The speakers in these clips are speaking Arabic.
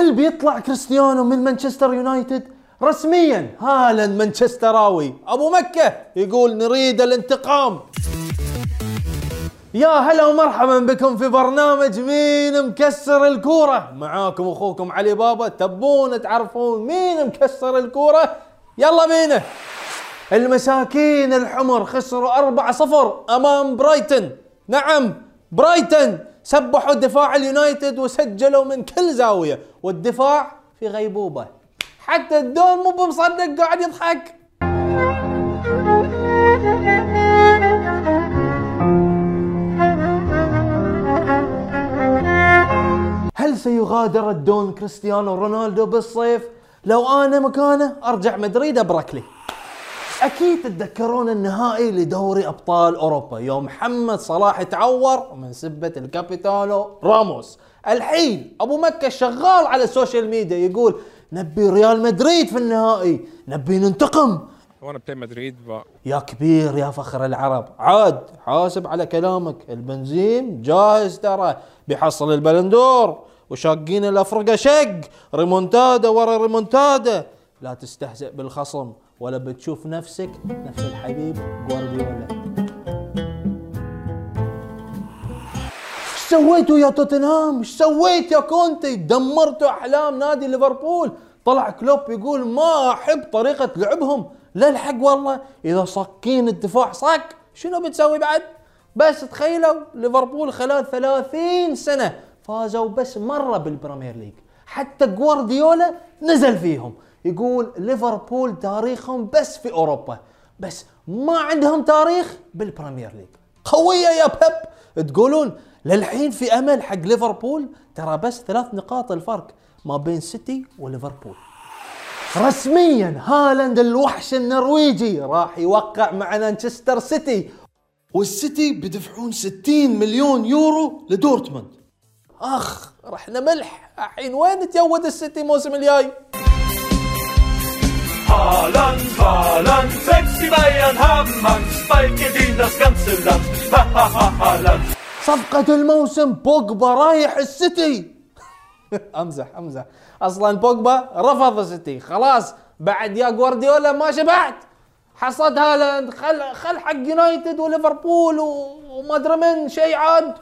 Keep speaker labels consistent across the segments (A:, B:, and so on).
A: هل بيطلع كريستيانو من مانشستر يونايتد؟ رسميا. هالاند مانشستراوي. أبو مكة يقول نريد الانتقام. يا هلا ومرحبا بكم في برنامج مين مكسر الكورة. معاكم أخوكم علي بابا. تبون تعرفون مين مكسر الكورة؟ يلا بينا. المساكين الحمر خسروا 4-0 أمام برايتن. نعم برايتن. سبحوا دفاع اليونايتد وسجلوا من كل زاوية. والدفاع في غيبوبة. حتى الدون مو بمصدق قاعد يضحك. هل سيغادر الدون كريستيانو رونالدو بالصيف؟ لو أنا مكانه أرجع مدريد أبرك لي. أكيد تتذكرون النهائي لدوري أبطال أوروبا. يوم محمد صلاح تعور من سبة الكابيتانو راموس. الحين أبو مكة شغال على السوشيال ميديا يقول نبي ريال مدريد في النهائي نبي ننتقم.
B: to play Madrid, but
A: يا كبير يا فخر العرب عاد حاسب على كلامك. بنزيما جاهز ترى بيحصل البالون دور وشاقين الأفرقة شق. ريمونتادا ورا ريمونتادا. لا تستهزئ بالخصم. ولا بتشوف نفسك نفس الحبيب جوارديولا. إيش سويتوا يا توتنهام إيش سويت يا كونتي دمرتوا أحلام نادي ليفربول. طلع كلوب يقول ما أحب طريقة لعبهم. لا الحق والله إذا صكين الدفاع صك شنو بتسوي بعد؟ بس تخيلوا ليفربول خلال 30 سنة فازوا بس مرة بالبريمير ليج. حتى جوارديولا نزل فيهم. يقول ليفربول تاريخهم بس في أوروبا بس ما عندهم تاريخ بالبريمير ليج. قوية يا بيب. تقولون للحين في أمل حق ليفربول؟ ترى بس ثلاث نقاط الفرق ما بين سيتي وليفربول. رسميا هالاند الوحش النرويجي راح يوقع مع مانشستر سيتي. والسيتي بيدفعون 60 مليون يورو لدورتموند. أخ رحنا ملح الحين وين تجود السيتي الموسم الجاي؟
C: Bayern haben Angst, bald gewinnt das ganze Land.
A: صفقة الموسم بوجبا رايح السيتي. أمزح أمزح. أصلا بوجبا رفض السيتي. خلاص بعد يا جوارديولا ما شبعت. حصد هالاند خل خل حق يونايتد وليفربول وما أدري من شيء عاد.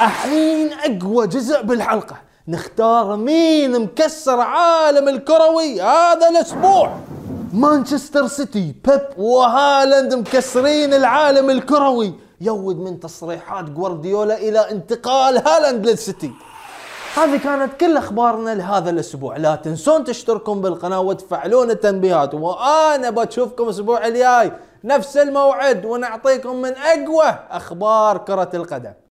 A: الحين أقوى جزء بالحلقة. نختار مين مكسر عالم الكروي هذا الأسبوع. مانشستر سيتي بيب وهالاند مكسرين العالم الكروي. يود من تصريحات جوارديولا إلى انتقال هالاند للسيتي. هذه كانت كل أخبارنا لهذا الأسبوع. لا تنسون تشتركون بالقناة وتفعلون التنبيهات. وأنا بشوفكم الأسبوع الجاي. نفس الموعد ونعطيكم من أقوى أخبار كرة القدم.